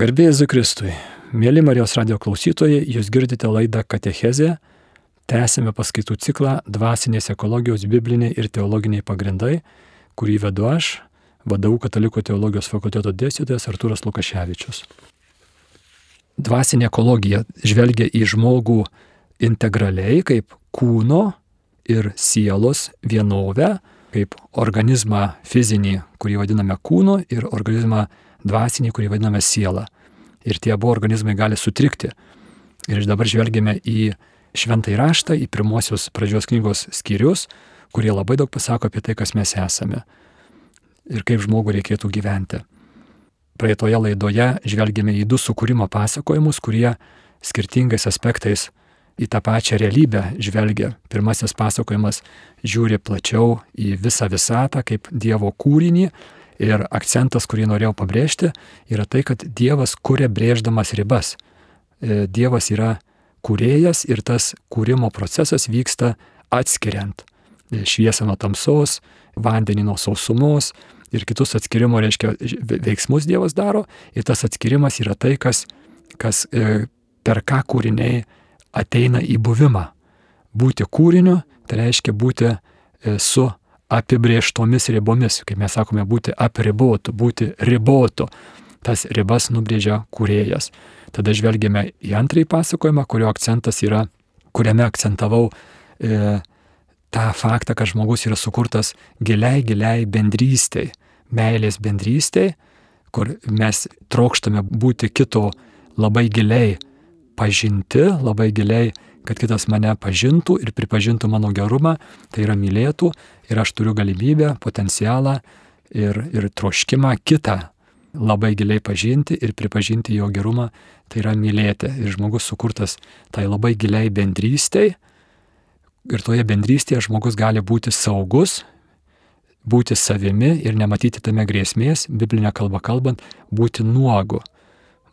Garbėjai Zikristui, mėly Marijos radio klausytojai, jūs girdite laidą Katechezė, tęsime paskaitų ciklą Dvasinės ekologijos bibliniai ir teologiniai pagrindai, kurį vedu aš, vadovau Katalikų teologijos fakulteto dėstytojas Arturas Lukaševičius. Dvasinė ekologija žvelgia į žmogų integraliai kaip kūno ir sielos vienovę, kaip organizmą fizinį, kurį vadiname kūnu, ir organizmą dvasinį, kurį vadiname siela. Ir tie abu organizmai gali sutrikti. Ir dabar žvelgime į šventąjį raštą, į pirmosios pradžios knygos skyrius, kurie labai daug pasako apie tai, kas mes esame ir kaip žmogų reikėtų gyventi. Praeitoje laidoje žvelgėme į du sukūrimo pasakojimus, kurie skirtingais aspektais į tą pačią realybę žvelgia. Pirmasis pasakojimas žiūri plačiau į visą visatą kaip Dievo kūrinį ir akcentas, kurį norėjau pabrėžti, yra tai, kad Dievas kuria brėždamas ribas. E, Dievas yra kūrėjas ir tas kūrimo procesas vyksta atskiriant e, šviesą nuo tamsos, vandenį nuo sausumos ir kitus atskirimo, reiškia, veiksmus Dievas daro ir tas atskirimas yra tai, kas, kas e, per ką kūriniai ateina į buvimą. Būti kūriniu, tai reiškia būti su apibrieštomis ribomis, kaip mes sakome, būti apribotu, būti ribotu. Tas ribas nubrėžia kūrėjas. Tada žvelgėme į antrąjį pasakojimą, kurio akcentas yra, kuriame akcentavau e, tą faktą, kad žmogus yra sukurtas giliai, giliai bendrystėj, meilės bendrystėj, kur mes trokštame būti kito labai giliai pažinti, labai giliai, kad kitas mane pažintų ir pripažintų mano gerumą, tai yra mylėtų ir aš turiu galimybę, potencialą ir, ir troškimą kitą labai giliai pažinti ir pripažinti jo gerumą, tai yra mylėti. Ir žmogus sukurtas tai labai giliai bendrystėj. Ir toje bendrystėje žmogus gali būti saugus, būti savimi ir nematyti tame grėsmės, biblinė kalba kalbant, būti nuogu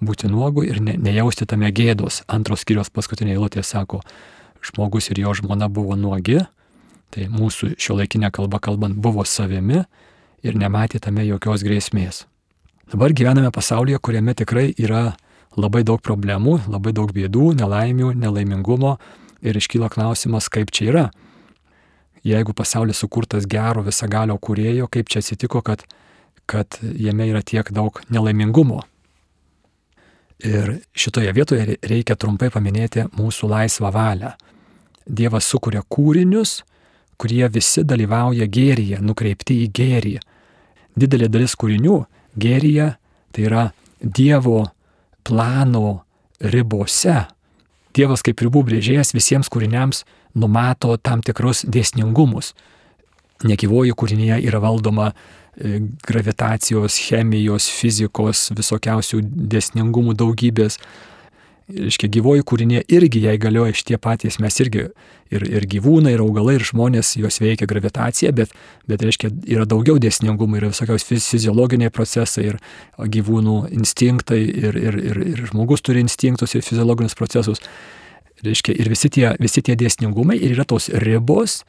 būti nuogu ir ne, nejausti tame gėdos. Antros skyrios paskutinė eilutė sako, žmogus ir jo žmona buvo nuogi, tai mūsų šio laikinė kalba kalbant buvo savimi ir nematė tame jokios grėsmės. Dabar gyvename pasaulyje, kuriame tikrai yra labai daug problemų, labai daug bėdų, nelaimių, nelaimingumo ir iškyla klausimas, kaip čia yra. Jeigu pasaulis sukurtas gero visagalio kūrėjo, kaip čia atsitiko, kad, kad jame yra tiek daug nelaimingumo. Ir šitoje vietoje reikia trumpai paminėti mūsų laisvą valią. Dievas sukuria kūrinius, kurie visi dalyvauja gėryje, nukreipti į gėrį. Didelė dalis kūrinių gėryje tai yra Dievo plano ribose. Dievas kaip ribų brėžėjas visiems kūriniams numato tam tikrus dėsningumus. Negyvoji kūrinyje yra valdoma gravitacijos, chemijos, fizikos, visokiausių dėsningumų daugybės. Iškia gyvoji kūrinė irgi jai galioja šitie patys, mes irgi ir, ir gyvūnai, ir augalai, ir žmonės, juos veikia gravitacija, bet, bet reiškia, yra daugiau dėsningumų, yra visokiaus fiziologiniai procesai, ir gyvūnų instinktai, ir, ir, ir, ir žmogus turi instinktus ir fiziologinius procesus. Reiškia, ir visi tie, visi tie dėsningumai, ir yra tos ribos,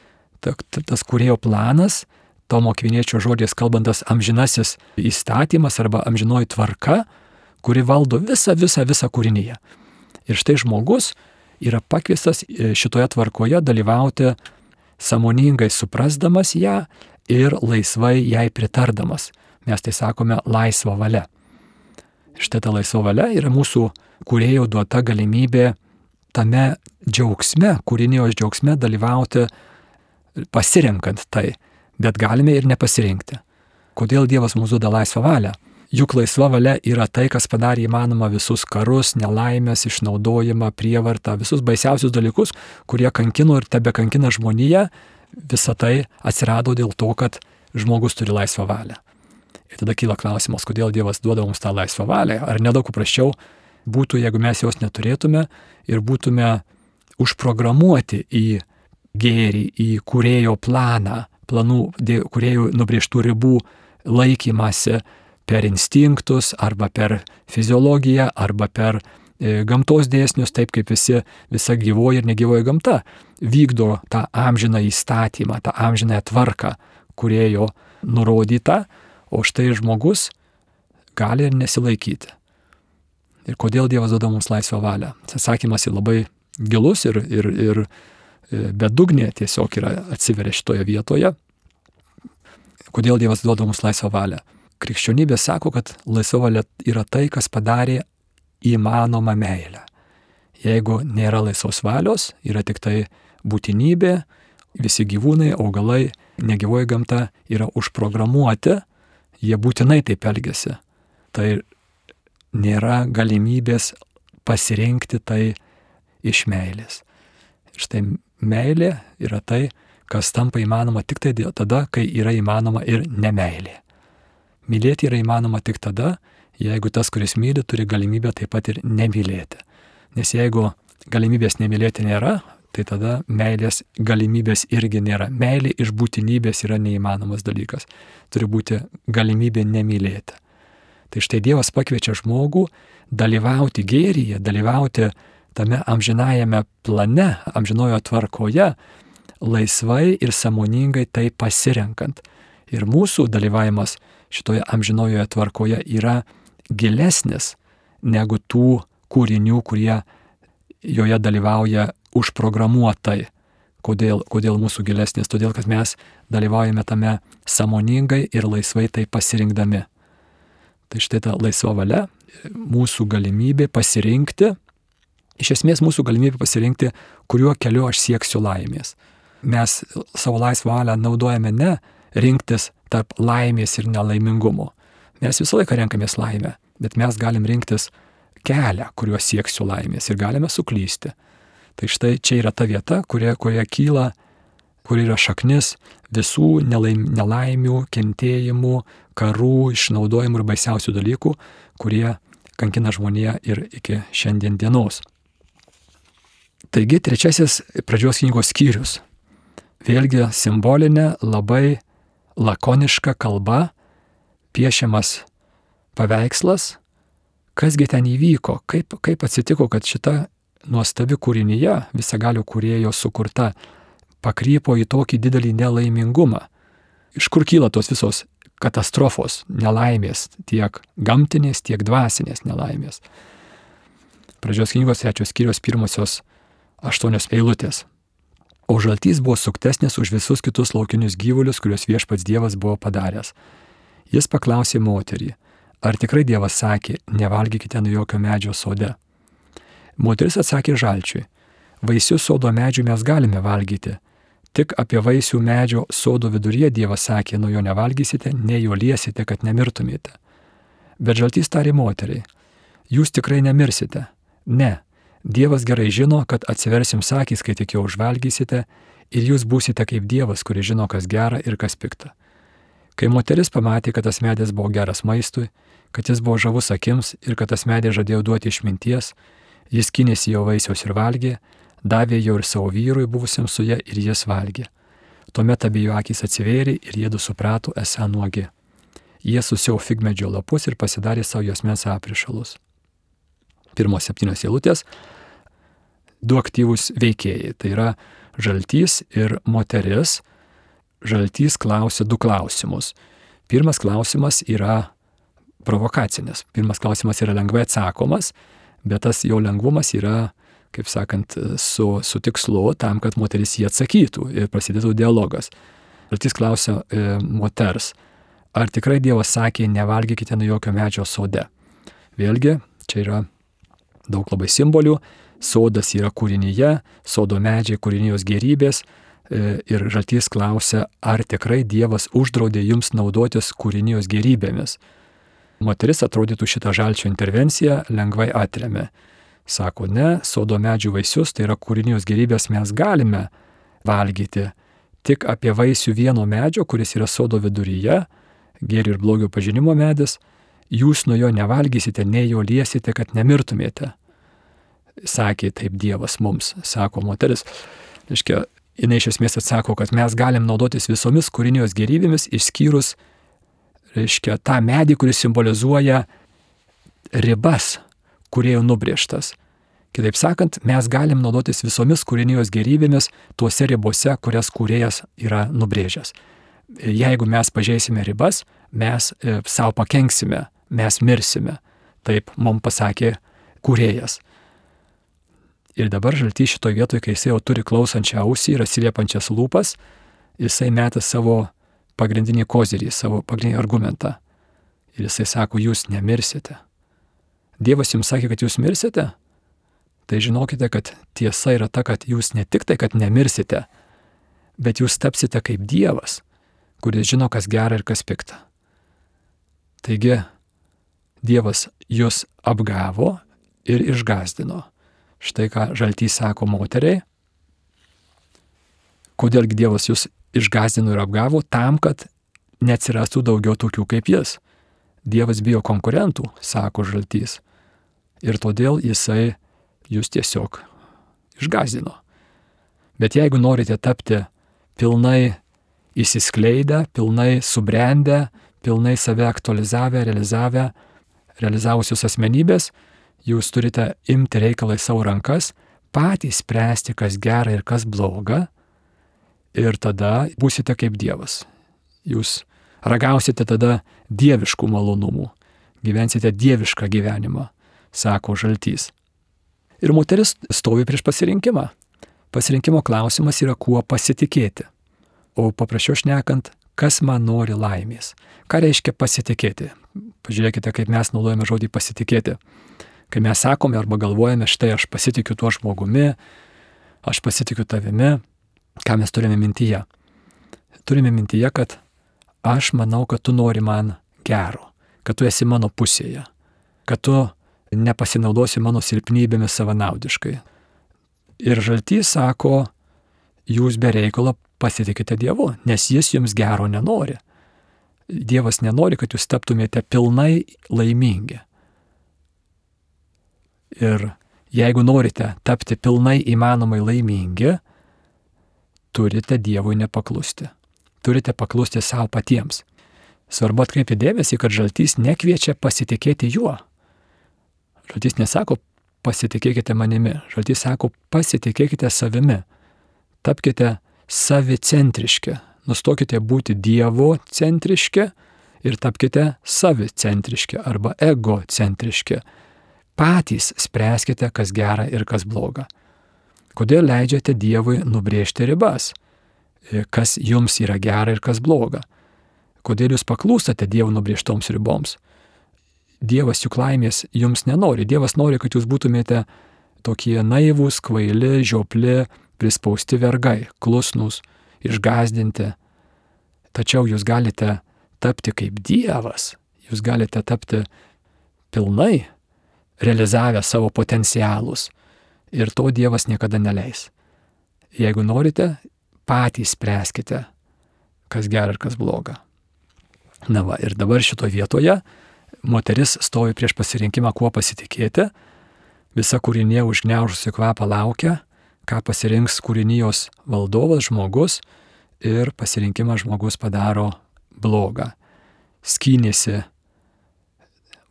ta, ta, tas kurėjo planas, Tomo Kviniečio žodžiais kalbantas amžinasis įstatymas arba amžinoji tvarka, kuri valdo visą, visą, visą kūrinyje. Ir štai žmogus yra pakviestas e, šitoje tvarkoje dalyvauti samoningai suprasdamas ją ir laisvai jai pritardamas. Mes tai sakome laisva valia. Štai ta laisva valia yra mūsų kuriejų duota galimybė tame džiaugsme, kūrinijos džiaugsme dalyvauti pasirenkant tai bet galime ir nepasirinkti. Kodėl Dievas mums duoda laisvą valią? Juk laisva valia yra tai, kas padarė įmanoma visus karus, nelaimės, išnaudojimą, prievartą, visus baisiausius dalykus, kurie kankino ir tebe kankina žmoniją, visa tai atsirado dėl to, kad žmogus turi laisvą valią. Ir tada kyla klausimas, kodėl Dievas duoda mums tą laisvą valią. Ar nedaug paprasčiau būtų, jeigu mes jos neturėtume ir būtume užprogramuoti į gėrį, į kurėjo planą, planų, kuriejų nubrėžtų ribų laikymasi per instinktus arba per fiziologiją arba per e, gamtos dėsnius, taip kaip visi, visa gyvoji ir negyvoji gamta vykdo tą amžiną įstatymą, tą amžiną tvarką, kuriejo nurodyta, o štai žmogus gali ir nesilaikyti. Ir kodėl Dievas duoda mums laisvą valią? Atsakymas yra labai gilus ir, ir, ir bedugnė tiesiog yra atsiveria šitoje vietoje. Kodėl Dievas duoda mums laisvą valią? Krikščionybė sako, kad laisva valia yra tai, kas padarė įmanomą meilę. Jeigu nėra laisvos valios, yra tik tai būtinybė, visi gyvūnai, augalai, negyvoji gamta yra užprogramuoti, jie būtinai taip elgesi. Tai nėra galimybės pasirinkti tai iš meilės. Ir štai meilė yra tai, kas tampa įmanoma tik tai tada, kai yra įmanoma ir nemailė. Mylėti yra įmanoma tik tada, jeigu tas, kuris myli, turi galimybę taip pat ir nemylėti. Nes jeigu galimybės nemylėti nėra, tai tada meilės galimybės irgi nėra. Meilė iš būtinybės yra neįmanomas dalykas. Turi būti galimybė nemylėti. Tai štai Dievas pakviečia žmogų dalyvauti gėryje, dalyvauti tame amžinajame plane, amžinojo tvarkoje, laisvai ir samoningai tai pasirenkant. Ir mūsų dalyvavimas šitoje amžinojoje tvarkoje yra gilesnis negu tų kūrinių, kurie joje dalyvauja užprogramuotai. Kodėl, kodėl mūsų gilesnis? Todėl, kad mes dalyvaujame tame samoningai ir laisvai tai pasirinkdami. Tai štai ta laisva valia, mūsų galimybė pasirinkti, iš esmės mūsų galimybė pasirinkti, kuriuo keliu aš sieksiu laimės. Mes savo laisvą valią naudojame ne rinktis tarp laimės ir nelaimingumo. Mes visą laiką renkamės laimę, bet mes galim rinktis kelią, kuriuo sieksiu laimės ir galime suklysti. Tai štai čia yra ta vieta, kurioje, kurioje kyla, kur yra šaknis visų nelaim, nelaimių, kentėjimų, karų, išnaudojimų ir baisiausių dalykų, kurie kankina žmoniją ir iki šiandien dienos. Taigi trečiasis pradžios knygos skyrius. Vėlgi simbolinė, labai lakoniška kalba, piešiamas paveikslas, kasgi ten įvyko, kaip, kaip atsitiko, kad šita nuostabi kūrinyje, visagalio kūrėjo sukurta, pakrypo į tokį didelį nelaimingumą. Iš kur kyla tos visos katastrofos, nelaimės, tiek gamtinės, tiek dvasinės nelaimės. Pradžios knygos trečios skyrios pirmosios aštuonios eilutės. O žaltys buvo suktesnis už visus kitus laukinius gyvulius, kuriuos viešpats Dievas buvo padaręs. Jis paklausė moterį, ar tikrai Dievas sakė, nevalgykite nuo jokio medžio sode. Moteris atsakė žalčiui, vaisius sodo medžių mes galime valgyti, Tik apie vaisių medžio sodo viduryje Dievas sakė, nuo jo nevalgysite, nei jo liesite, kad nemirtumėte. Bet žaltys tarė moteriai, jūs tikrai nemirsite. Ne, Dievas gerai žino, kad atsiversim sakys, kai tik jo užvalgysite, ir jūs būsite kaip Dievas, kuris žino, kas gera ir kas pikta. Kai moteris pamatė, kad tas medis buvo geras maistui, kad jis buvo žavus akims ir kad tas medis žadėjo duoti išminties, jis kynėsi jo vaisiaus ir valgė, davė jau ir savo vyrui buvusiam su ja ir jis valgė. Tuomet abiejų akis atsivėrė ir jėdu suprato esą nuogi. Jie susiau figmedžio lapus ir pasidarė savo josmens aprišalus. Pirmos septynios eilutės - du aktyvūs veikėjai. Tai yra žaltys ir moteris. Žaltys klausė du klausimus. Pirmas klausimas yra provokacinis. Pirmas klausimas yra lengvai atsakomas, bet tas jo lengvumas yra kaip sakant, su, su tikslu tam, kad moteris jį atsakytų ir prasidėtų dialogas. Jis klausia e, moters, ar tikrai Dievas sakė, nevalgykite nuo jokio medžio sode. Vėlgi, čia yra daug labai simbolių. Sodas yra kūrinyje, sodo medžiai kūrinijos gerybės. E, ir žaltys klausia, ar tikrai Dievas uždraudė jums naudotis kūrinijos gerybėmis. Moteris atrodytų šitą žalčio intervenciją lengvai atremė. Sako, ne, sodo medžių vaisius, tai yra kūrinijos gerybės mes galime valgyti. Tik apie vaisių vieno medžio, kuris yra sodo viduryje, gėrio ir blogio pažinimo medis, jūs nuo jo nevalgysite, nei jo liesite, kad nemirtumėte. Sakė taip Dievas mums, sako moteris. Reiškia, jinai iš esmės atsako, kad mes galim naudotis visomis kūrinijos gerybėmis, išskyrus, reiškia, tą medį, kuris simbolizuoja ribas, kuriejų nubrėžtas. Kitaip sakant, mes galim naudotis visomis kūrinijos gerybėmis tuose ribose, kurias kūrėjas yra nubrėžęs. Jeigu mes pažeisime ribas, mes e, savo pakenksime, mes mirsime. Taip mums pasakė kūrėjas. Ir dabar žaltys šitoje vietoje, kai jisai jau turi klausančią ausį ir atsiliepančias lūpas, jisai meta savo pagrindinį kozirį, savo pagrindinį argumentą. Ir jisai sako, jūs nemirsite. Dievas jums sakė, kad jūs mirsite, tai žinokite, kad tiesa yra ta, kad jūs ne tik tai, kad nemirsite, bet jūs tapsite kaip Dievas, kuris žino, kas gera ir kas pikta. Taigi, Dievas jūs apgavo ir išgazdino. Štai ką žaltys sako moteriai. Kodėlgi Dievas jūs išgazdino ir apgavo? Tam, kad neatsirastų daugiau tokių kaip jis. Dievas bijo konkurentų, sako žaltys. Ir todėl jisai jūs tiesiog išgazdino. Bet jeigu norite tapti pilnai įsiskleidę, pilnai subrendę, pilnai save aktualizavę, realizavę, realizavusius asmenybės, jūs turite imti reikalą į savo rankas, patys spręsti, kas gera ir kas bloga, ir tada būsite kaip Dievas. Jūs ragausite tada dieviškų malonumų, gyvensite dievišką gyvenimą, sako žaltys. Ir moteris stovi prieš pasirinkimą. Pasirinkimo klausimas yra, kuo pasitikėti. O paprašiau šnekant, kas man nori laimės. Ką reiškia pasitikėti? Pažiūrėkite, kaip mes naudojame žodį pasitikėti. Kai mes sakome arba galvojame, štai aš pasitikiu tuo žmogumi, aš pasitikiu tavimi, ką mes turime mintyje? Turime mintyje, kad aš manau, kad tu nori man gero, kad tu esi mano pusėje, kad tu nepasinaudosi mano silpnybėmis savanaudiškai. Ir žaltys sako, jūs be reikalo pasitikite Dievu, nes Jis jums gero nenori. Dievas nenori, kad jūs taptumėte pilnai laimingi. Ir jeigu norite tapti pilnai įmanomai laimingi, turite Dievui nepaklusti. Turite paklusti savo patiems. Svarbu atkreipti dėmesį, kad žaltys nekviečia pasitikėti juo. Žaltys nesako pasitikėkite manimi, žaltys sako pasitikėkite savimi, tapkite savicentriški, nustokite būti Dievo centriški ir tapkite savicentriški arba egocentriški. Patys spręskite, kas gera ir kas bloga. Kodėl leidžiate Dievui nubrėžti ribas? Kas jums yra gera ir kas bloga? Kodėl jūs paklūstate Dievo nubrėžtoms riboms? Dievas juk laimės jums nenori. Dievas nori, kad jūs būtumėte tokie naivūs, kvaili, žiopli, prispausti vergai, klusnus, išgazdinti. Tačiau jūs galite tapti kaip Dievas, jūs galite tapti pilnai realizavę savo potencialus. Ir to Dievas niekada neleis. Jeigu norite, patys spręskite, kas gera ir kas bloga. Na va, ir dabar šitoje vietoje moteris stovi prieš pasirinkimą, kuo pasitikėti, visa kūrinė užgneužusi kvapą laukia, ką pasirinks kūrinijos valdovas žmogus ir pasirinkimą žmogus padaro blogą. Skynėsi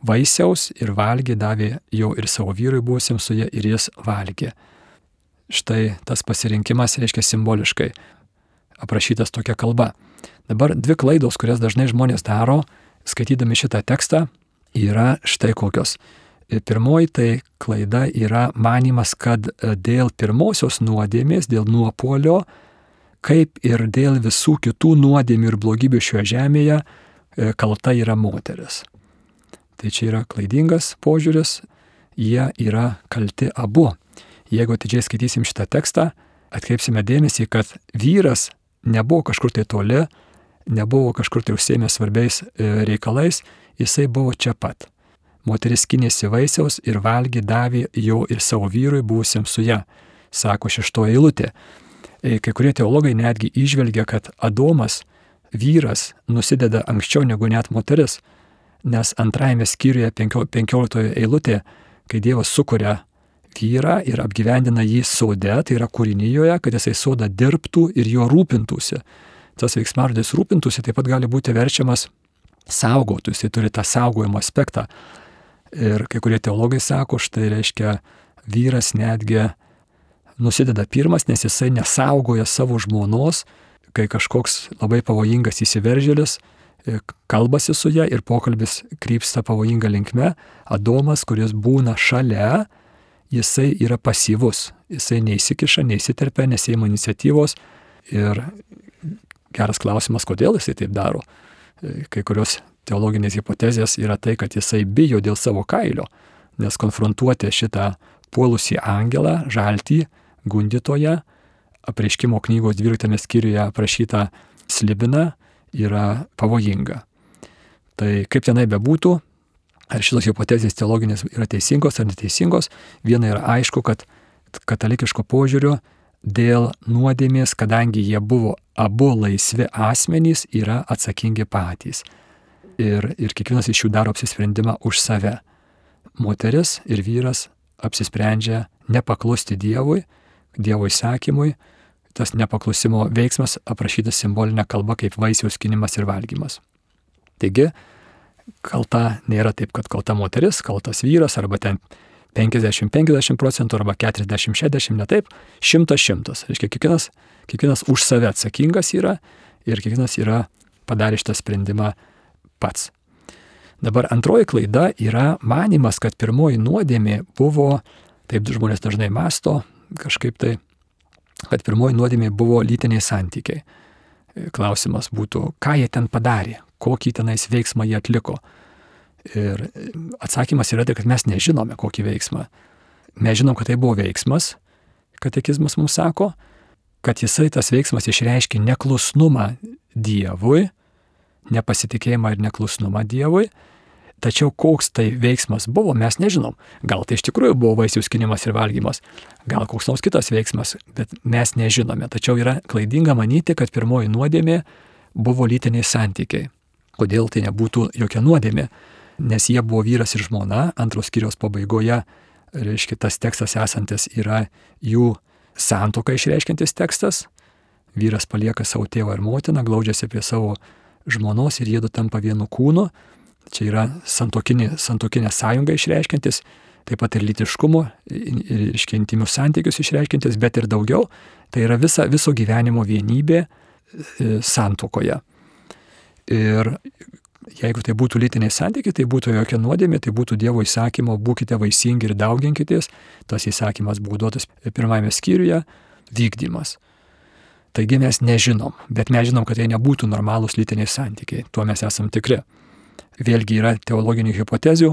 vaisiaus ir valgė, davė jo ir savo vyrui buvusiam su jie ir jis valgė. Štai tas pasirinkimas reiškia simboliškai aprašytas tokia kalba. Dabar dvi klaidos, kurias dažnai žmonės daro, skaitydami šitą tekstą, yra štai kokios. Pirmoji tai klaida yra manimas, kad e, dėl pirmosios nuodėmės, dėl nuopolio, kaip ir dėl visų kitų nuodėmių ir blogybių šioje žemėje, e, kalta yra moteris. Tai čia yra klaidingas požiūris, jie yra kalti abu. Jeigu atidžiai skaitysim šitą tekstą, atkreipsime dėmesį, kad vyras nebuvo kažkur tai toli, nebuvo kažkur tai užsėmęs svarbiais e, reikalais, jisai buvo čia pat. Moteris skinėsi vaisiaus ir valgy davė jo ir savo vyrui buvusiam su ją, sako šeštoji eilutė. E, kai kurie teologai netgi išvelgia, kad Adomas, vyras, nusideda anksčiau negu net moteris, nes antrajame skyriuje 15 eilutė, kai Dievas sukuria vyrą ir apgyvendina jį sode, tai yra kūrinyjoje, kad jisai sodą dirbtų ir juo rūpintųsi tas veiksmardis rūpintųsi taip pat gali būti verčiamas saugotų, jisai turi tą saugojimo aspektą. Ir kai kurie teologai sako, štai reiškia, vyras netgi nusideda pirmas, nes jisai nesaugoja savo žmonos, kai kažkoks labai pavojingas įsiveržėlis e, kalbasi su ją ir pokalbis krypsta pavojinga linkme. Adomas, kuris būna šalia, jisai yra pasyvus, jisai neįsikiša, neįsiterpia, nesėima iniciatyvos ir geras klausimas, kodėl jisai taip daro. E, kai kurios teologinės hipotezės yra tai, kad jisai bijo dėl savo kailio, nes konfrontuoti šitą puolusį angelą, žaltį, gundytoją, apreiškimo knygos 12 skyriuje aprašytą slibiną yra pavojinga. Tai kaip tenai bebūtų, ar šitos hipotezės teologinės yra teisingos ar neteisingos, viena yra aišku, kad katalikiško požiūrio dėl nuodėmės, kadangi jie buvo abu laisvi asmenys, yra atsakingi patys. Ir, ir kiekvienas iš jų daro apsisprendimą už save. Moteris ir vyras apsisprendžia nepaklusti Dievui, Dievo įsakymui, tas nepaklusimo veiksmas aprašytas simbolinė kalba kaip vaisiaus skinimas ir valgymas. Taigi, kalta nėra taip, kad kalta moteris, kaltas vyras arba ten 50-50 procentų arba 40-60, ne taip, 100-100. Reiškia, kiekvienas, kiekvienas už save atsakingas yra ir kiekvienas yra padarė šitą sprendimą pats. Dabar antroji klaida yra manimas, kad pirmoji nuodėmė buvo, taip žmonės dažnai masto, kažkaip tai, kad pirmoji nuodėmė buvo lytiniai santykiai. Klausimas būtų, ką jie ten padarė, kokį tenais veiksmą jie atliko. Ir atsakymas yra tai, kad mes nežinome, kokį veiksmą. Mes žinom, kad tai buvo veiksmas, katekizmas mums sako, kad jisai tas veiksmas išreiškia neklusnumą Dievui, nepasitikėjimą ir neklusnumą Dievui. Tačiau koks tai veiksmas buvo, mes nežinom. Gal tai iš tikrųjų buvo vaisių skinimas ir valgymas, gal koks nors kitas veiksmas, bet mes nežinome. Tačiau yra klaidinga manyti, kad pirmoji nuodėmė buvo lytiniai santykiai. Kodėl tai nebūtų jokia nuodėmė? Nes jie buvo vyras ir žmona, antros kiriaus pabaigoje, reiškia, tas tekstas esantis yra jų santoką išreiškintis tekstas. Vyras palieka savo tėvą ir motiną, glaudžiasi prie savo žmonos ir jėdu tampa vienu kūnu. Čia yra santokinė, santokinė sąjunga išreiškintis, taip pat ir litiškumo, ir iškentimių santykius išreiškintis, bet ir daugiau. Tai yra visa, viso gyvenimo vienybė e, santokoje. Ir jeigu tai būtų lytiniai santykiai, tai būtų jokia nuodėmė, tai būtų Dievo įsakymo, būkite vaisingi ir dauginkitės. Tas įsakymas buvo duotas pirmajame skyriuje - vykdymas. Taigi mes nežinom, bet mes žinom, kad tai nebūtų normalūs lytiniai santykiai, tuo mes esam tikri. Vėlgi yra teologinių hipotezių,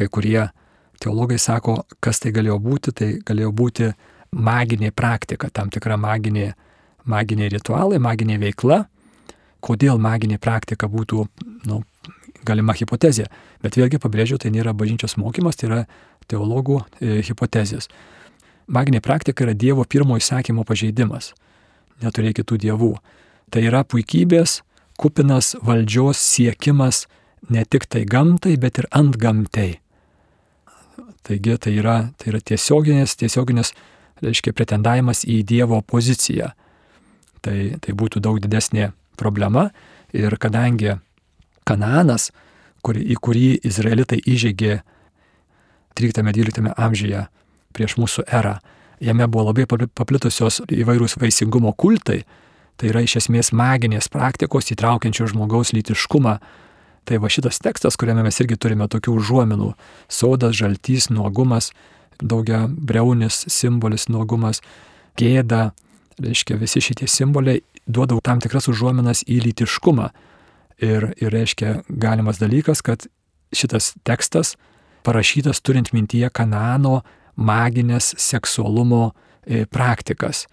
kai kurie teologai sako, kas tai galėjo būti, tai galėjo būti maginė praktika, tam tikra maginė, maginiai ritualai, maginė veikla. Kodėl maginė praktika būtų nu, galima hipotezė, bet vėlgi pabrėžiu, tai nėra bažnyčios mokymas, tai yra teologų e, hipotezės. Maginė praktika yra Dievo pirmo įsakymo pažeidimas neturėk kitų dievų. Tai yra puikybės, kupinas valdžios siekimas ne tik tai gamtai, bet ir ant gamtai. Taigi tai yra, tai yra tiesioginis, tiesioginis, reiškia, pretendavimas į Dievo poziciją. Tai, tai būtų daug didesnė problema ir kadangi Kananas, kur, į kurį izraelitai įžeigė 13-12 amžiuje prieš mūsų erą, jame buvo labai paplitusios įvairūs vaisingumo kultai, tai yra iš esmės maginės praktikos įtraukiančios žmogaus lytiškumą. Tai va šitas tekstas, kuriame mes irgi turime tokių užuominų - sodas, žaltys, nuogumas, daugia breunis simbolis nuogumas, gėda, reiškia visi šitie simboliai duoda tam tikras užuominas į lytiškumą. Ir, ir reiškia galimas dalykas, kad šitas tekstas parašytas turint mintyje Kanano maginės seksualumo e, praktikas,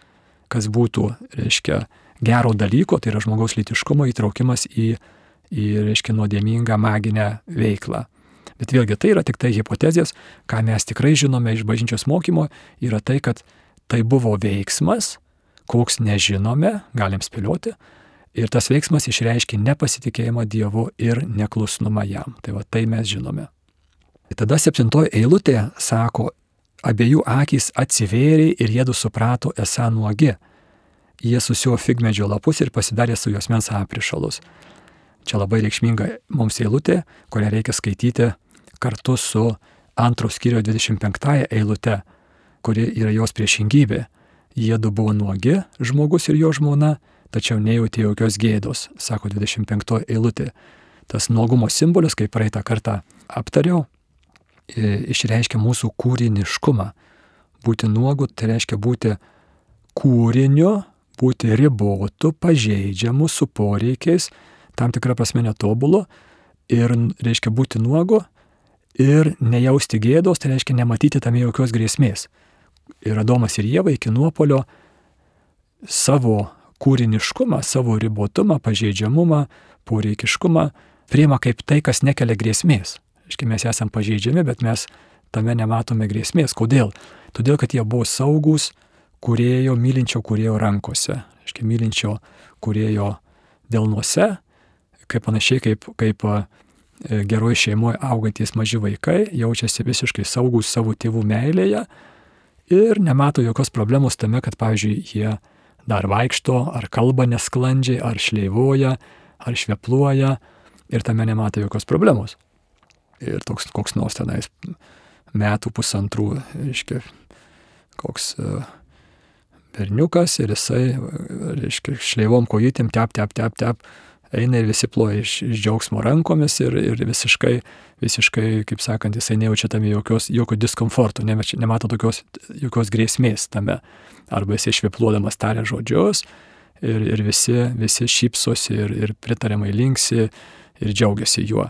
kas būtų, reiškia, gero dalyko, tai yra žmogaus lytiškumo įtraukimas į, į reiškia, nuodėmingą maginę veiklą. Bet vėlgi tai yra tik tai hipotezės, ką mes tikrai žinome iš bažnyčios mokymo, yra tai, kad tai buvo veiksmas, koks nežinome, galim spėlioti, ir tas veiksmas išreiškia nepasitikėjimą Dievu ir neklusnumą jam. Tai va tai mes žinome. Tada septintoji eilutė sako, Abiejų akys atsivėrė ir jėdu suprato esą nuogi. Jie susio figmedžio lapus ir pasidarė su jos mens aprišalus. Čia labai reikšminga mums eilutė, kurią reikia skaityti kartu su antros skyrio 25 eilute, kuri yra jos priešingybė. Jėdu buvo nuogi, žmogus ir jo žmona, tačiau nejautė jokios gėdos, sako 25 eilutė. Tas nuogumo simbolis, kaip praeitą kartą aptariau, išreiškia mūsų kūriniškumą. Būti nuogu tai reiškia būti kūriniu, būti ribotu, pažeidžiamu, su poreikiais, tam tikrą prasme netobulu ir reiškia būti nuogu ir nejausti gėdos, tai reiškia nematyti tame jokios grėsmės. Ir Adomas ir Jėva iki nuopolio savo kūriniškumą, savo ribotumą, pažeidžiamumą, poreikiškumą priima kaip tai, kas nekelia grėsmės. Aiškiai, mes esame pažeidžiami, bet mes tame nematome grėsmės. Kodėl? Todėl, kad jie buvo saugus kurėjo, mylinčio kurėjo rankose. Aiškiai, mylinčio kurėjo delnuose, kaip panašiai kaip, kaip e, geroji šeimoje augantis maži vaikai jaučiasi visiškai saugus savo tėvų meilėje ir nemato jokios problemos tame, kad, pavyzdžiui, jie dar vaikšto, ar kalba nesklandžiai, ar šleivoja, ar švepluoja ir tame nemato jokios problemos. Ir toks koks nors tenais metų pusantrų, reiškia, koks uh, berniukas ir jisai, reiškia, šleivom kojytėm, tep, tep, tep, tep, eina ir visi ploja iš, iš džiaugsmo rankomis ir, ir visiškai, visiškai, kaip sakant, jisai nejaučia tame jokios, jokio diskomforto, ne, nemato tokios, jokios grėsmės tame. Arba jisai švepluodamas taria žodžius ir, ir visi, visi šypsosi ir, ir pritariamai linksi ir džiaugiasi juo.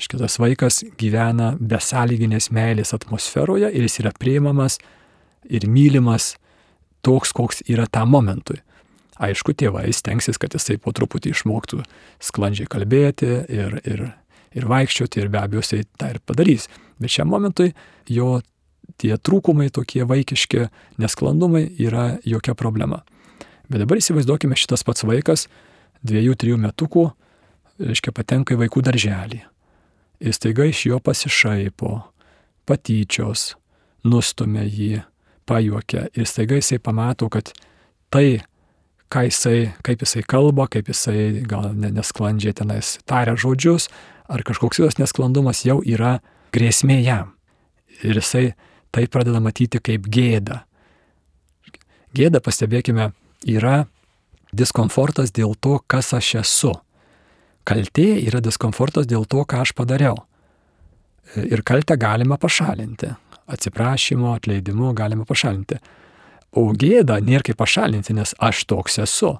Šitas vaikas gyvena besąlyginės meilės atmosferoje ir jis yra priimamas ir mylimas toks, koks yra tam momentui. Aišku, tėvai stengsis, kad jisai po truputį išmoktų sklandžiai kalbėti ir, ir, ir vaikščioti ir be abejo jisai tą ir padarys. Bet šiam momentui jo tie trūkumai tokie vaikiški, nesklandumai yra jokia problema. Bet dabar įsivaizduokime šitas pats vaikas, dviejų, trijų metukų, reiškia, patenka į vaikų darželį. Ir staiga iš jo pasišaipo, patyčios, nustumia jį, pajuokia ir staiga jisai pamato, kad tai, ką jisai, kaip jisai kalba, kaip jisai gal nesklandžiai tenais taria žodžius, ar kažkoks kitas nesklandumas jau yra grėsmė jam. Ir jisai tai pradeda matyti kaip gėda. Gėda, pastebėkime, yra diskomfortas dėl to, kas aš esu. Kaltė yra diskomfortas dėl to, ką aš padariau. Ir kaltę galima pašalinti atsiprašymu, atleidimu galima pašalinti. O gėdą nėra kaip pašalinti, nes aš toks esu.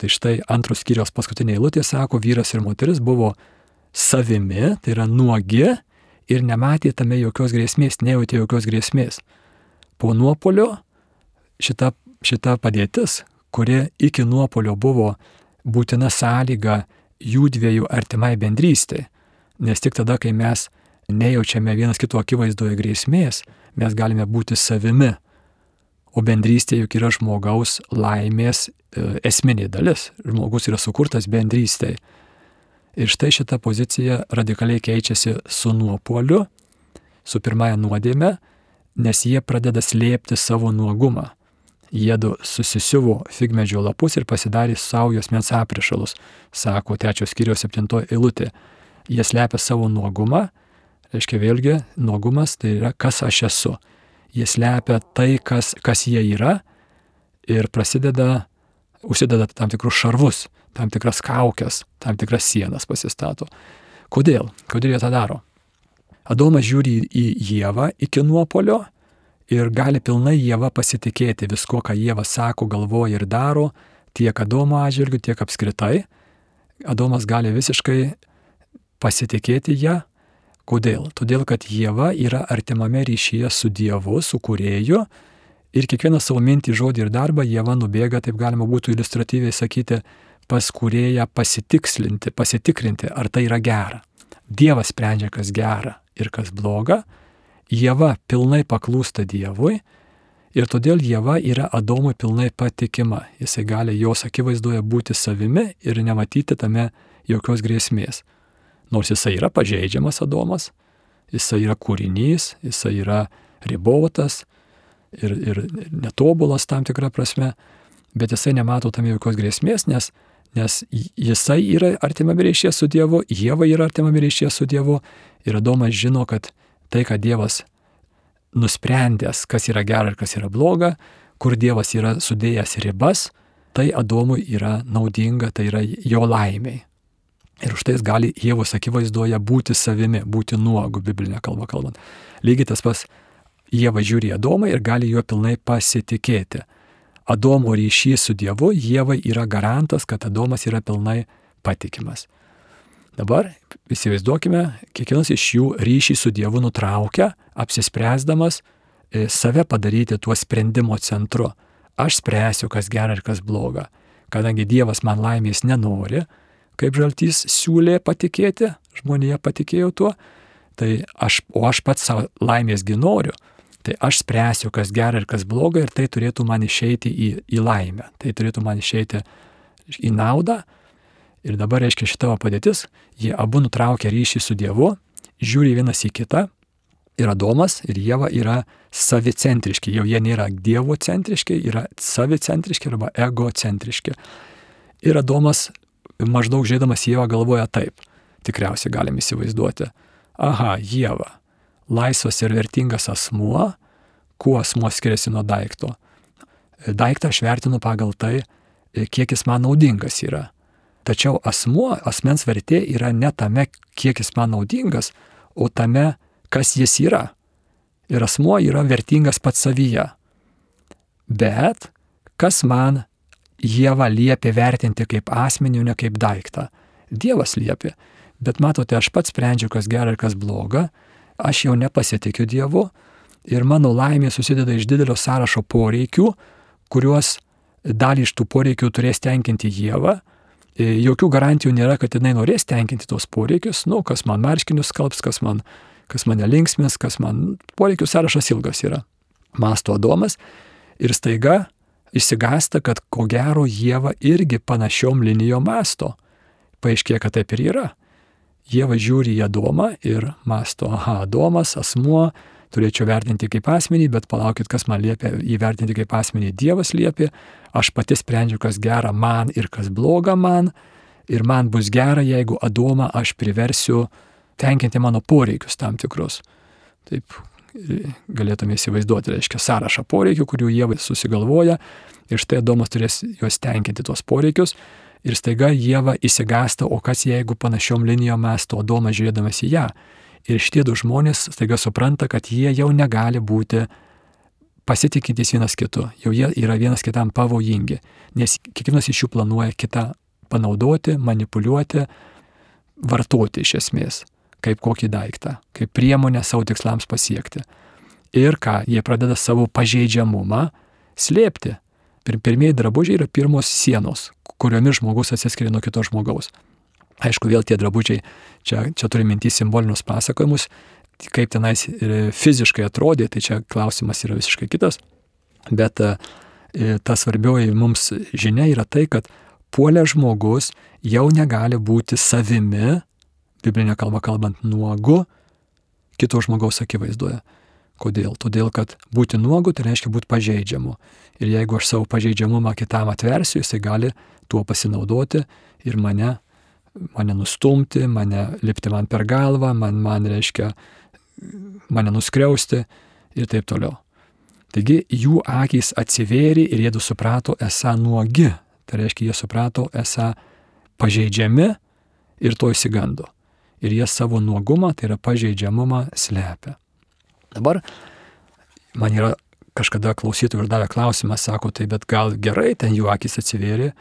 Tai štai antros skyrios paskutinė eilutė sako, vyras ir moteris buvo savimi, tai yra nuogi ir nematė tame jokios grėsmės, nejautė jokios grėsmės. Po nuopolio šita, šita padėtis, kuri iki nuopolio buvo būtina sąlyga jų dviejų artimai bendrystė, nes tik tada, kai mes nejaučiame vienas kito akivaizdoje grėsmės, mes galime būti savimi. O bendrystė juk yra žmogaus laimės e, esminė dalis. Žmogus yra sukurtas bendrystėje. Ir štai šita pozicija radikaliai keičiasi su nuopoliu, su pirmąją nuodėme, nes jie pradeda slėpti savo nuogumą. Jėdu susisiuvo figmedžio lapus ir pasidarė savo jos mens aprišalus, sako trečios skyrios septintoji eilutė. Jie slepia savo nuogumą reiškia vėlgi, nuogumas tai yra, kas aš esu. Jie slepia tai, kas, kas jie yra ir prasideda, užsideda tam tikrus šarvus, tam tikras kaukės, tam tikras sienas pasistato. Kodėl? Kodėl jie tą daro? Adomas žiūri į Jėvą iki nuopolio ir gali pilnai Jėva pasitikėti visko, ką Jėva sako, galvoja ir daro, tiek Adomo atžvilgiu, tiek apskritai. Adomas gali visiškai pasitikėti ją Kodėl? Todėl, kad Jėva yra artimame ryšyje su Dievu, su kurėju ir kiekvieną savo mintį, žodį ir darbą Jėva nubėga, taip galima būtų iliustratyviai sakyti, pas kurėją pasitikslinti, pasitikrinti, ar tai yra gera. Dievas sprendžia, kas gera ir kas bloga, Jėva pilnai paklūsta Dievui ir todėl Jėva yra Adomui pilnai patikima. Jisai gali jos akivaizdoje būti savimi ir nematyti tame jokios grėsmės. Nors jisai yra pažeidžiamas Adomas, jisai yra kūrinys, jisai yra ribotas ir, ir netobulas tam tikrą prasme, bet jisai nemato tam jokios grėsmės, nes, nes jisai yra artimame ryšyje su Dievu, Jėva yra artimame ryšyje su Dievu ir Adomas žino, kad tai, ką Dievas nusprendęs, kas yra gera ir kas yra bloga, kur Dievas yra sudėjęs ribas, tai Adomui yra naudinga, tai yra jo laimiai. Ir už tai jis gali Jėvos akivaizdoje būti savimi, būti nuogu, biblinė kalba kalbant. Lygiai tas pas Jėva žiūri Adomą ir gali juo pilnai pasitikėti. Adomo ryšys su Dievu, Jėvai yra garantas, kad Adomas yra pilnai patikimas. Dabar įsivaizduokime, kiekvienas iš jų ryšį su Dievu nutraukia, apsispręsdamas e, save padaryti tuo sprendimo centru. Aš spręsiu, kas gera ir kas bloga. Kadangi Dievas man laimės nenori, kaip žaltys siūlė patikėti, žmonėje patikėjo tuo, tai aš, o aš pats savo laimėsgi noriu, tai aš spręsiu, kas gera ir kas bloga ir tai turėtų man išeiti į, į laimę, tai turėtų man išeiti į naudą Ir dabar, reiškia, šita padėtis, jie abu nutraukia ryšį su Dievu, žiūri vienas į kitą. Ir Adomas ir Jėva yra savicentriški, jau jie nėra Dievo centriški, yra savicentriški arba egocentriški. Ir Adomas maždaug žiūrėdamas Jėvą galvoja taip, tikriausiai galim įsivaizduoti. Aha, Jėva, laisvas ir vertingas asmuo, kuo asmuo skiriasi nuo daikto. Daiktą aš vertinu pagal tai, kiek jis man naudingas yra. Tačiau asmuo, asmens vertė yra ne tame, kiek jis man naudingas, o tame, kas jis yra. Ir asmuo yra vertingas pats savyje. Bet kas man Dievą liepia vertinti kaip asmenį, ne kaip daiktą? Dievas liepia. Bet matote, aš pats sprendžiu, kas gera ir kas bloga, aš jau nepasitikiu Dievu ir mano laimė susideda iš didelio sąrašo poreikių, kuriuos dalį iš tų poreikių turės tenkinti Dievą E, jokių garantijų nėra, kad jinai norės tenkinti tos poreikius, nu, kas man marškinius skalbs, kas man, kas mane linksmės, kas man poreikių sąrašas ilgas yra. Masto Adomas ir staiga išsigasta, kad ko gero Jėva irgi panašiom linijom masto. Paaiškėja, kad taip ir yra. Jėva žiūri į Adomą ir masto, aha, Adomas, asmuo, turėčiau vertinti kaip asmenį, bet palaukit, kas man liepia įvertinti kaip asmenį, Dievas liepia, aš pati sprendžiu, kas gera man ir kas bloga man, ir man bus gera, jeigu Adomą aš priversiu tenkinti mano poreikius tam tikrus. Taip galėtume įsivaizduoti, reiškia, sąrašą poreikių, kurių Jėva susigalvoja, ir štai Adomas turės juos tenkinti tuos poreikius. Ir staiga Jėva įsigasta, o kas jeigu panašiom linijom mes to Adomas žiūrėdamas į ją. Ir šitie du žmonės staiga supranta, kad jie jau negali būti pasitikintys vienas kitu, jau jie yra vienas kitam pavojingi, nes kiekvienas iš jų planuoja kitą panaudoti, manipuliuoti, vartoti iš esmės, kaip kokį daiktą, kaip priemonę savo tikslams pasiekti. Ir ką, jie pradeda savo pažeidžiamumą slėpti. Pirmieji drabužiai yra pirmos sienos, kuriomis žmogus atsiskiria nuo kito žmogaus. Aišku, vėl tie drabužiai, čia, čia turi minti simbolinius pasakojimus, kaip tenais fiziškai atrodė, tai čia klausimas yra visiškai kitas. Bet e, ta svarbioji mums žinia yra tai, kad puolė žmogus jau negali būti savimi, biblinė kalba kalbant, nuogu kito žmogaus akivaizdoje. Kodėl? Todėl, kad būti nuogu tai reiškia būti pažeidžiamu. Ir jeigu aš savo pažeidžiamumą kitam atversiu, jisai gali tuo pasinaudoti ir mane mane nustumti, mane lipti man per galvą, man, man reiškia mane nuskriausti ir taip toliau. Taigi jų akys atsivėrė ir jie suprato esą nuogi. Tai reiškia, jie suprato esą pažeidžiami ir to įsigando. Ir jie savo nuogumą, tai yra pažeidžiamumą, slepia. Dabar man yra kažkada klausytojų ir davė klausimą, sako, tai bet gal gerai, ten jų akis atsivėrė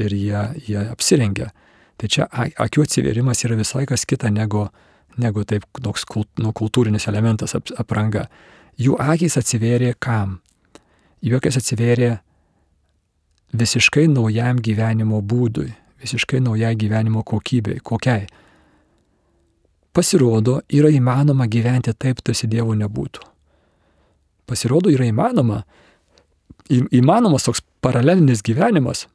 ir jie, jie apsirengė. Tai čia akių atsiverimas yra visai kas kita negu, negu taip toks kult, nu, kultūrinis elementas ap, apranga. Jų akis atsivėrė kam? Jų akis atsivėrė visiškai naujam gyvenimo būdui, visiškai naujai gyvenimo kokybei. Kokiai? Pasirodo, yra įmanoma gyventi taip, tarsi Dievo nebūtų. Pasirodo, yra įmanoma, į, įmanomas toks paralelinis gyvenimas,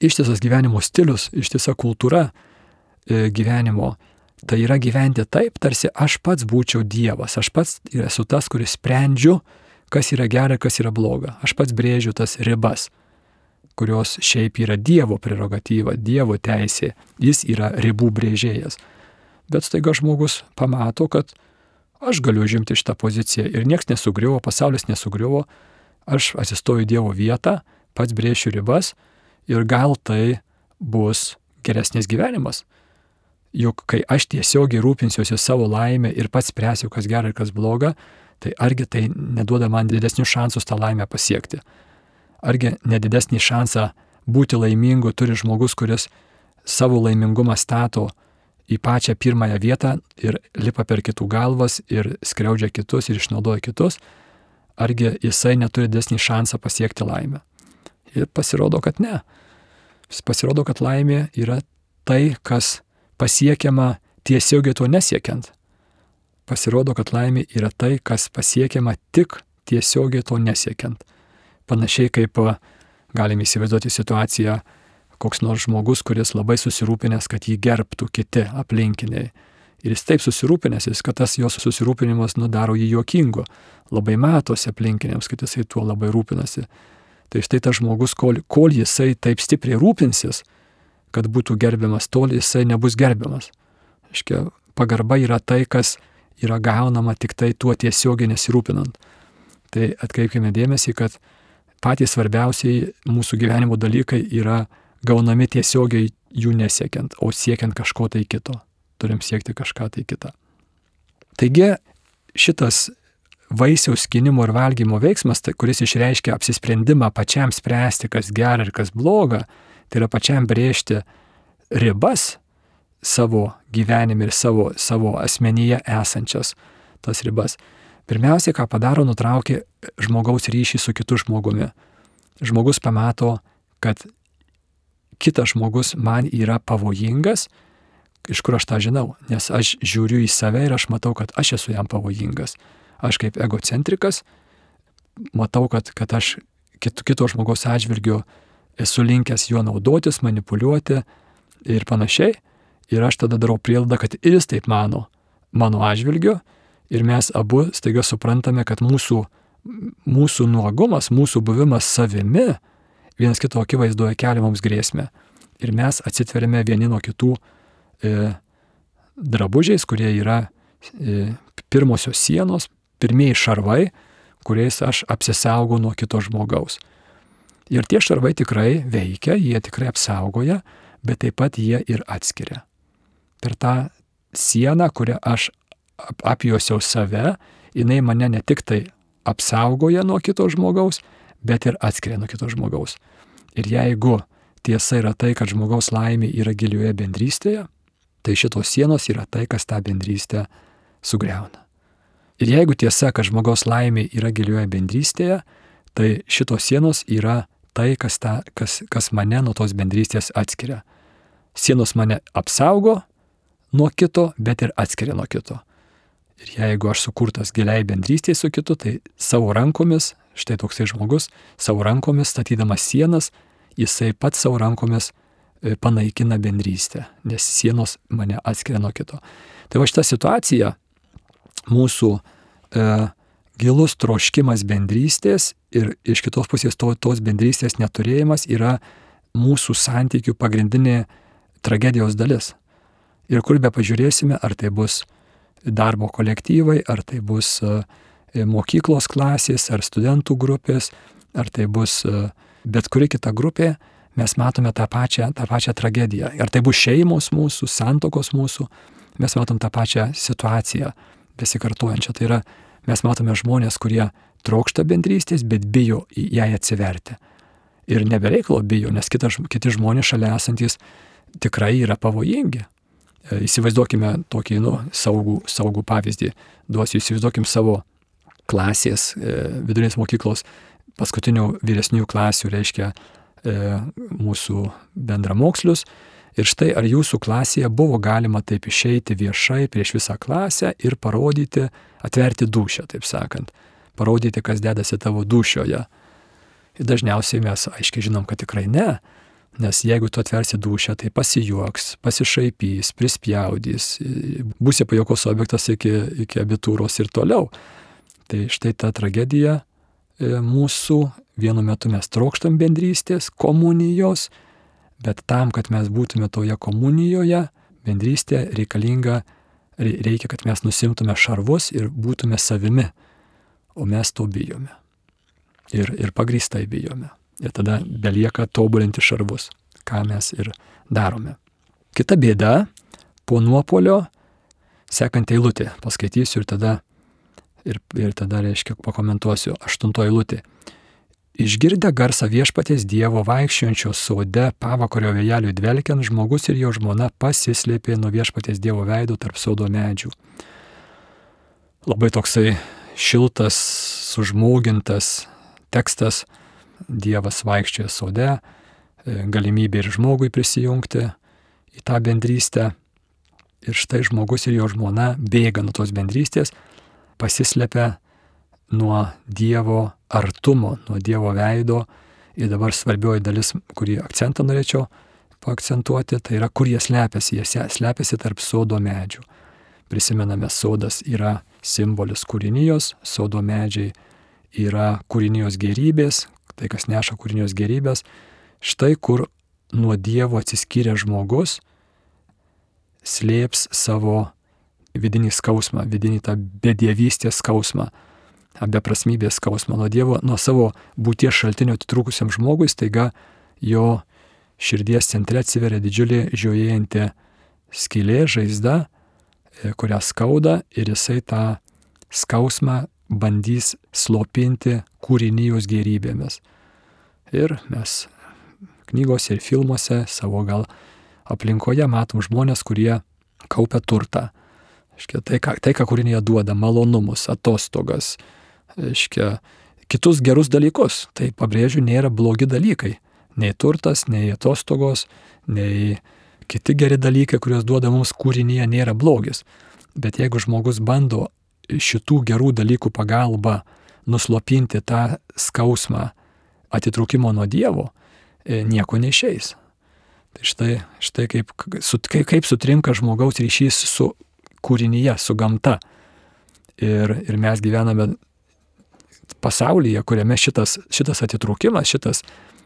ištisas gyvenimo stilius, ištisa kultūra e, gyvenimo. Tai yra gyventi taip, tarsi aš pats būčiau Dievas, aš pats esu tas, kuris sprendžiu, kas yra gera, kas yra bloga. Aš pats brėžiu tas ribas, kurios šiaip yra Dievo prerogatyva, Dievo teisė, jis yra ribų brėžėjas. Bet staiga žmogus pamato, kad aš galiu žimti šitą poziciją ir niekas nesugriuvo, pasaulis nesugriuvo, aš atsistoju Dievo vietą, pats brėšiu ribas ir gal tai bus geresnis gyvenimas. Juk kai aš tiesiogiai rūpinsiuosi savo laimę ir pats spręsiu, kas gera ir kas bloga, tai argi tai neduoda man didesnių šansus tą laimę pasiekti. Argi nedidesnį šansą būti laimingu turi žmogus, kuris savo laimingumą stato į pačią pirmąją vietą ir lipa per kitų galvas ir skriaudžia kitus ir išnaudoja kitus, argi jisai neturi desnį šansą pasiekti laimę. Ir pasirodo, kad ne. Pasirodo, kad laimė yra tai, kas pasiekiama tiesiogiai to nesiekiant. Pasirodo, kad laimė yra tai, kas pasiekiama tik tiesiogiai to nesiekiant. Panašiai kaip galime įsivaizduoti situaciją, koks nors žmogus, kuris labai susirūpinęs, kad jį gerbtų kiti aplinkiniai. Ir jis taip susirūpinęs, kad tas jos susirūpinimas nudaro jį juokingu. Labai matosi aplinkiniams, kad jisai tuo labai rūpinasi. Tai štai tas žmogus, kol, kol jisai taip stipriai rūpinsis, kad būtų gerbiamas, tol jisai nebus gerbiamas. Iškia, pagarba yra tai, kas yra gaunama tik tai tuo tiesiogiai nesirūpinant. Tai atkreipkime dėmesį, kad patys svarbiausiai mūsų gyvenimo dalykai yra gaunami tiesiogiai jų nesiekiant, o siekiant kažko tai kito. Turim siekti kažką tai kitą. Taigi šitas vaisiaus skinimo ir valgymo veiksmas, tai, kuris išreiškia apsisprendimą pačiam spręsti, kas gera ir kas bloga, tai yra pačiam brėžti ribas savo gyvenime ir savo, savo asmenyje esančias tas ribas. Pirmiausia, ką padaro, nutraukia žmogaus ryšį su kitu žmogumi. Žmogus pamato, kad kitas žmogus man yra pavojingas, iš kur aš tą žinau, nes aš žiūriu į save ir aš matau, kad aš esu jam pavojingas. Aš kaip egocentrikas matau, kad, kad aš kito, kito žmogaus atžvilgiu esu linkęs juo naudotis, manipuliuoti ir panašiai. Ir aš tada darau prielaidą, kad ir jis taip mano mano atžvilgiu. Ir mes abu staiga suprantame, kad mūsų, mūsų nuogumas, mūsų buvimas savimi vienas kito akivaizdoje kelia mums grėsmę. Ir mes atsitveriame vieni nuo kitų e, drabužiais, kurie yra e, pirmosios sienos, pirmieji šarvai, kuriais aš apsisaugau nuo kito žmogaus. Ir tie šarvai tikrai veikia, jie tikrai apsaugoja, bet taip pat jie ir atskiria. Per tą sieną, kurią aš apjuosiau save, jinai mane ne tik tai apsaugoja nuo kito žmogaus, bet ir atskiria nuo kito žmogaus. Ir jeigu tiesa yra tai, kad žmogaus laimė yra gilioje bendrystėje, tai šitos sienos yra tai, kas tą bendrystę sugriauna. Ir jeigu tiesa, kad žmogaus laimė yra gilioje bendrystėje, tai šitos sienos yra tai, kas, ta, kas, kas mane nuo tos bendrystės atskiria. Sienos mane apsaugo nuo kito, bet ir atskiria nuo kito. Ir jeigu aš sukurtas giliai bendrystėje su kitu, tai savo rankomis Štai toksai žmogus savo rankomis statydamas sienas, jisai pats savo rankomis e, panaikina bendrystę, nes sienos mane atskiria nuo kito. Tai va šita situacija, mūsų e, gilus troškimas bendrystės ir iš kitos pusės to, tos bendrystės neturėjimas yra mūsų santykių pagrindinė tragedijos dalis. Ir kur be pažiūrėsime, ar tai bus darbo kolektyvai, ar tai bus uh, E, mokyklos klasės ar studentų grupės, ar tai bus e, bet kuri kita grupė, mes matome tą pačią, tą pačią tragediją. Ar tai bus šeimos mūsų, santokos mūsų, mes matom tą pačią situaciją besikartojančią. Tai yra, mes matome žmonės, kurie trokšta bendrystės, bet bijo jai atsiverti. Ir nebereiklo bijo, nes kitas, kiti žmonės šalia esantis tikrai yra pavojingi. E, įsivaizduokime tokį, nu, saugų, saugų pavyzdį. Duosiu, įsivaizduokim savo klasės, e, vidurinės mokyklos, paskutinių vyresnių klasių, reiškia e, mūsų bendramokslius. Ir štai ar jūsų klasėje buvo galima taip išeiti viešai prieš visą klasę ir parodyti, atverti dušę, taip sakant, parodyti, kas dedasi tavo dušioje. Ir dažniausiai mes aiškiai žinom, kad tikrai ne, nes jeigu tu atversi dušę, tai pasijuoks, pasišaipys, prispjaudys, būsi pajokos objektas iki, iki abitūros ir toliau. Tai štai ta tragedija e, mūsų, vienu metu mes trokštam bendrystės, komunijos, bet tam, kad mes būtume toje komunijoje, bendrystė reikalinga, reikia, kad mes nusimtume šarvus ir būtume savimi, o mes to bijome. Ir, ir pagrįstai bijome. Ir tada belieka tobulinti šarvus, ką mes ir darome. Kita bėda po nuopolio, sekant eilutė, paskaitysiu ir tada, ir, ir tada reiškia, pakomentuosiu, aštuntoji eilutė. Išgirdę garsą viešpatės Dievo vaikščiojančio sode pavakario vėjeliui dvelkiant, žmogus ir jo žmona pasislėpė nuo viešpatės Dievo veido tarp sodo medžių. Labai toksai šiltas, sužmogintas tekstas, Dievas vaikščioja sode, galimybė ir žmogui prisijungti į tą bendrystę. Ir štai žmogus ir jo žmona bėga nuo tos bendrystės, pasislepia nuo Dievo artumo, nuo Dievo veido. Ir dabar svarbioji dalis, kurį akcentą norėčiau paakcentuoti, tai yra, kur jie slepiasi. Jie slepiasi tarp sodo medžių. Prisimename, sodas yra simbolis kūrinijos, sodo medžiai yra kūrinijos gerybės, tai kas neša kūrinijos gerybės. Štai kur nuo Dievo atsiskyrė žmogus, slėps savo vidinį skausmą, vidinį tą bedėvystės skausmą beprasmybės skausmą nuo Dievo, nuo savo būties šaltinio atitrūkusiam žmogui, staiga jo širdies centre atsiveria didžiulė žiojėjanti skylė, žaizda, e, kurią skauda ir jisai tą skausmą bandys slopinti kūrinijos gerybėmis. Ir mes knygose ir filmuose savo gal aplinkoje matom žmonės, kurie kaupia turtą. Tai, ką, tai, ką kūrinėje duoda, malonumus, atostogas, reiškia, kitus gerus dalykus. Tai pabrėžiu, nėra blogi dalykai. Nei turtas, nei atostogos, nei kiti geri dalykai, kuriuos duoda mums kūrinyje, nėra blogis. Bet jeigu žmogus bando šitų gerų dalykų pagalba nuslopinti tą skausmą atitrūkimo nuo Dievo, e, nieko neišeis. Tai štai, štai kaip, kaip, kaip sutrinka žmogaus ryšys su kūrinyje, su gamta. Ir, ir mes gyvename pasaulyje, kuriame šitas, šitas atitrūkimas, šitas,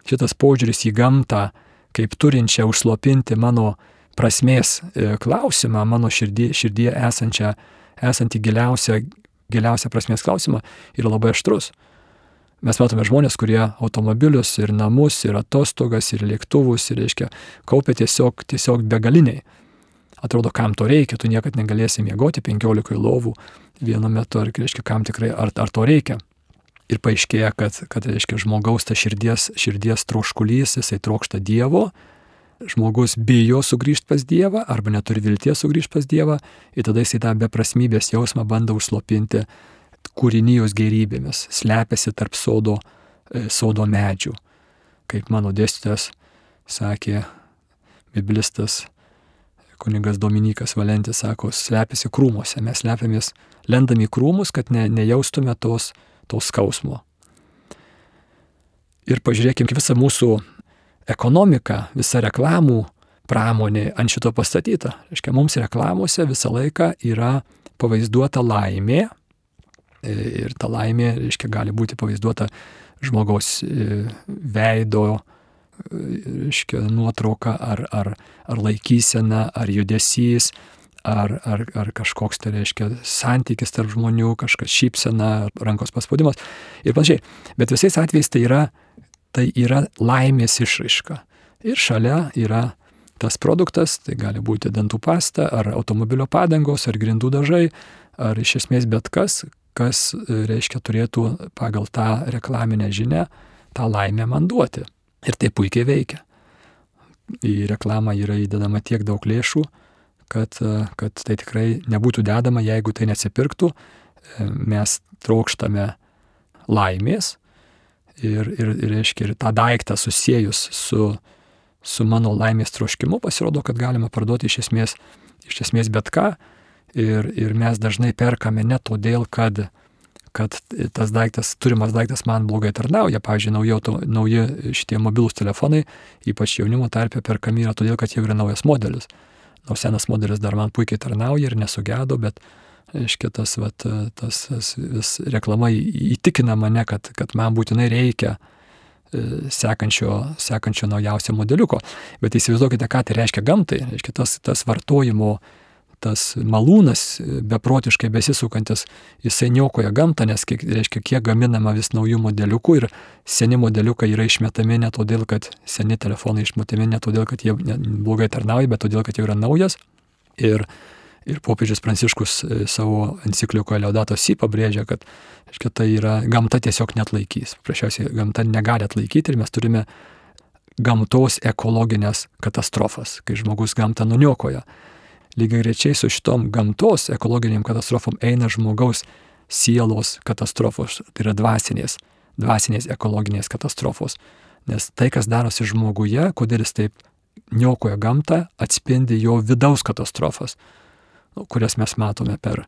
šitas požiūris į gamtą, kaip turinčią užslopinti mano prasmės e, klausimą, mano širdie, širdie esančią, esantį giliausią, giliausią prasmės klausimą, yra labai aštrus. Mes matome žmonės, kurie automobilius ir namus, ir atostogas, ir lėktuvus, ir, reiškia, kaupia tiesiog, tiesiog begaliniai. Atrodo, kam to reikia, tu niekad negalėsi miegoti 15 lovų vienu metu, ar, reiškia, kam tikrai, ar, ar to reikia ir paaiškėja, kad, kad reiškia, žmogaus ta širdies, širdies troškulys, jisai trokšta Dievo, žmogus bijo sugrįžti pas Dievą arba neturi vilties sugrįžti pas Dievą ir tada jisai tą beprasmybės jausmą bando užslopinti kūrinijos gerybėmis, slepiasi tarp sodo, e, sodo medžių. Kaip mano dėstytojas sakė, biblistas kunigas Dominikas Valentis sako, slepiasi krūmuose, mes slepiamės, lendami krūmus, kad ne, nejaustume tos to skausmo. Ir pažiūrėkime, visą mūsų ekonomiką, visa reklamų pramonė ant šito pastatyta. Reiškia, mums reklamose visą laiką yra pavaizduota laimė. Ir ta laimė, reiškia, gali būti pavaizduota žmogaus e, veido, e, reiškia, nuotrauka ar, ar, ar laikysena, ar judesys, ar, ar, ar kažkoks tai reiškia santykis tarp žmonių, kažkas šypsena, rankos paspaudimas ir panašiai. Bet visais atvejais tai yra, tai yra laimės išraiška. Ir šalia yra tas produktas, tai gali būti dantų pasta, ar automobilio padangos, ar grindų dažai, ar iš esmės bet kas, kas reiškia turėtų pagal tą reklaminę žinę tą laimę man duoti. Ir tai puikiai veikia. Į reklamą yra įdedama tiek daug lėšų, kad, kad tai tikrai nebūtų dedama, jeigu tai nesipirktų. Mes trokštame laimės ir, ir, ir, reiškia, ir tą daiktą susijęs su, su mano laimės troškimu, pasirodo, kad galima parduoti iš esmės, iš esmės bet ką. Ir, ir mes dažnai perkame ne todėl, kad, kad tas daiktas, turimas daiktas man blogai tarnauja. Pavyzdžiui, nauji, auto, nauji šitie mobilūs telefonai, ypač jaunimo tarpe perkami yra todėl, kad jau yra naujas modelis nors senas modelis dar man puikiai tarnauja ir nesugedo, bet, aiškiai, tas, vat, tas, tas vis reklama įtikina mane, kad, kad man būtinai reikia e, sekančio, sekančio naujausio modeliuko. Bet įsivaizduokite, ką tai reiškia gamtai. Reiškia, tas, tas vartojimo tas malūnas beprotiškai besisukantis, jisai niokoja gamtą, nes kiek, reiškia, kiek gaminama vis naujų modeliukų ir seni modeliukai yra išmetami ne todėl, kad seni telefonai išmetami ne todėl, kad jie blogai tarnauja, bet todėl, kad jau yra naujas. Ir, ir popiežius Pranciškus e, savo enciklikoje Leodato Si pabrėžia, kad reiškia, tai yra gamta tiesiog net laikys. Prašiausiai gamta negali atlaikyti ir mes turime gamtos ekologinės katastrofas, kai žmogus gamtą nuniokoja. Lygiai grečiai su šitom gamtos ekologiniam katastrofom eina žmogaus sielos katastrofos, tai yra dvasinės, dvasinės ekologinės katastrofos. Nes tai, kas darosi žmoguje, kodėl jis taip niokoja gamtą, atspindi jo vidaus katastrofas, nu, kurias mes matome per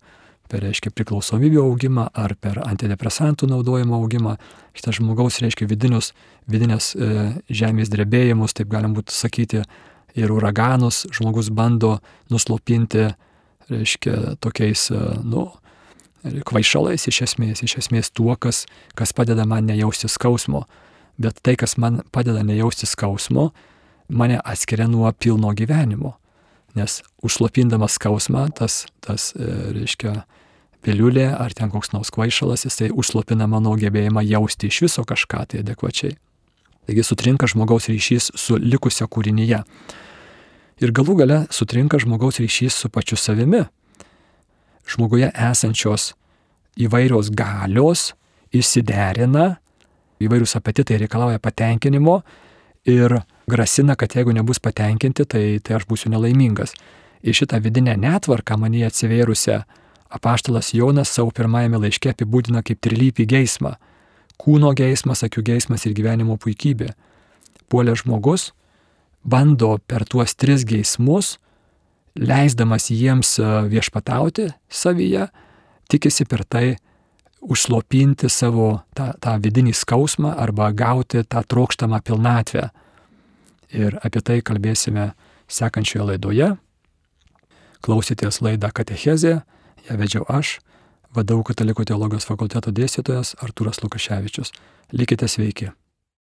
per, reiškia, priklausomybių augimą ar per antidepresantų naudojimo augimą. Šitas žmogaus, reiškia, vidinius, vidinės e, žemės drebėjimus, taip galim būtų sakyti, ir uraganus žmogus bando nuslopinti, reiškia, tokiais, e, nu, kvaišalais iš esmės, iš esmės tuo, kas, kas padeda man nejausti skausmo. Bet tai, kas man padeda nejausti skausmo, mane atskiria nuo pilno gyvenimo. Nes užslopindamas skausmą, tas, tas e, reiškia, piliulė ar ten koks nors kvaišalas, jisai užslopina mano gebėjimą jausti iš viso kažką tai adekvačiai. Taigi sutrinka žmogaus ryšys su likusia kūrinyje. Ir galų gale sutrinka žmogaus ryšys su pačiu savimi. Žmoguje esančios įvairios galios išsiderina, įvairius apetitai reikalauja patenkinimo ir grasina, kad jeigu nebus patenkinti, tai, tai aš būsiu nelaimingas. Ir šitą vidinę netvarką mane atsivėrusią apaštalas Jonas savo pirmajame laiške apibūdina kaip trilypį geismą - kūno geismas, akių geismas ir gyvenimo puikybė. Puolė žmogus bando per tuos tris geismus, leisdamas jiems e, viešpatauti savyje, tikisi per tai užslopinti savo tą, tą vidinį skausmą arba gauti tą trokštamą pilnatvę. Ir apie tai kalbėsime sekančioje laidoje. Klausytės laidą Katechezė ją vedžiau aš, vadovų katalikų teologijos fakulteto dėstytojas Artūras Lukaševičius. Likite sveiki.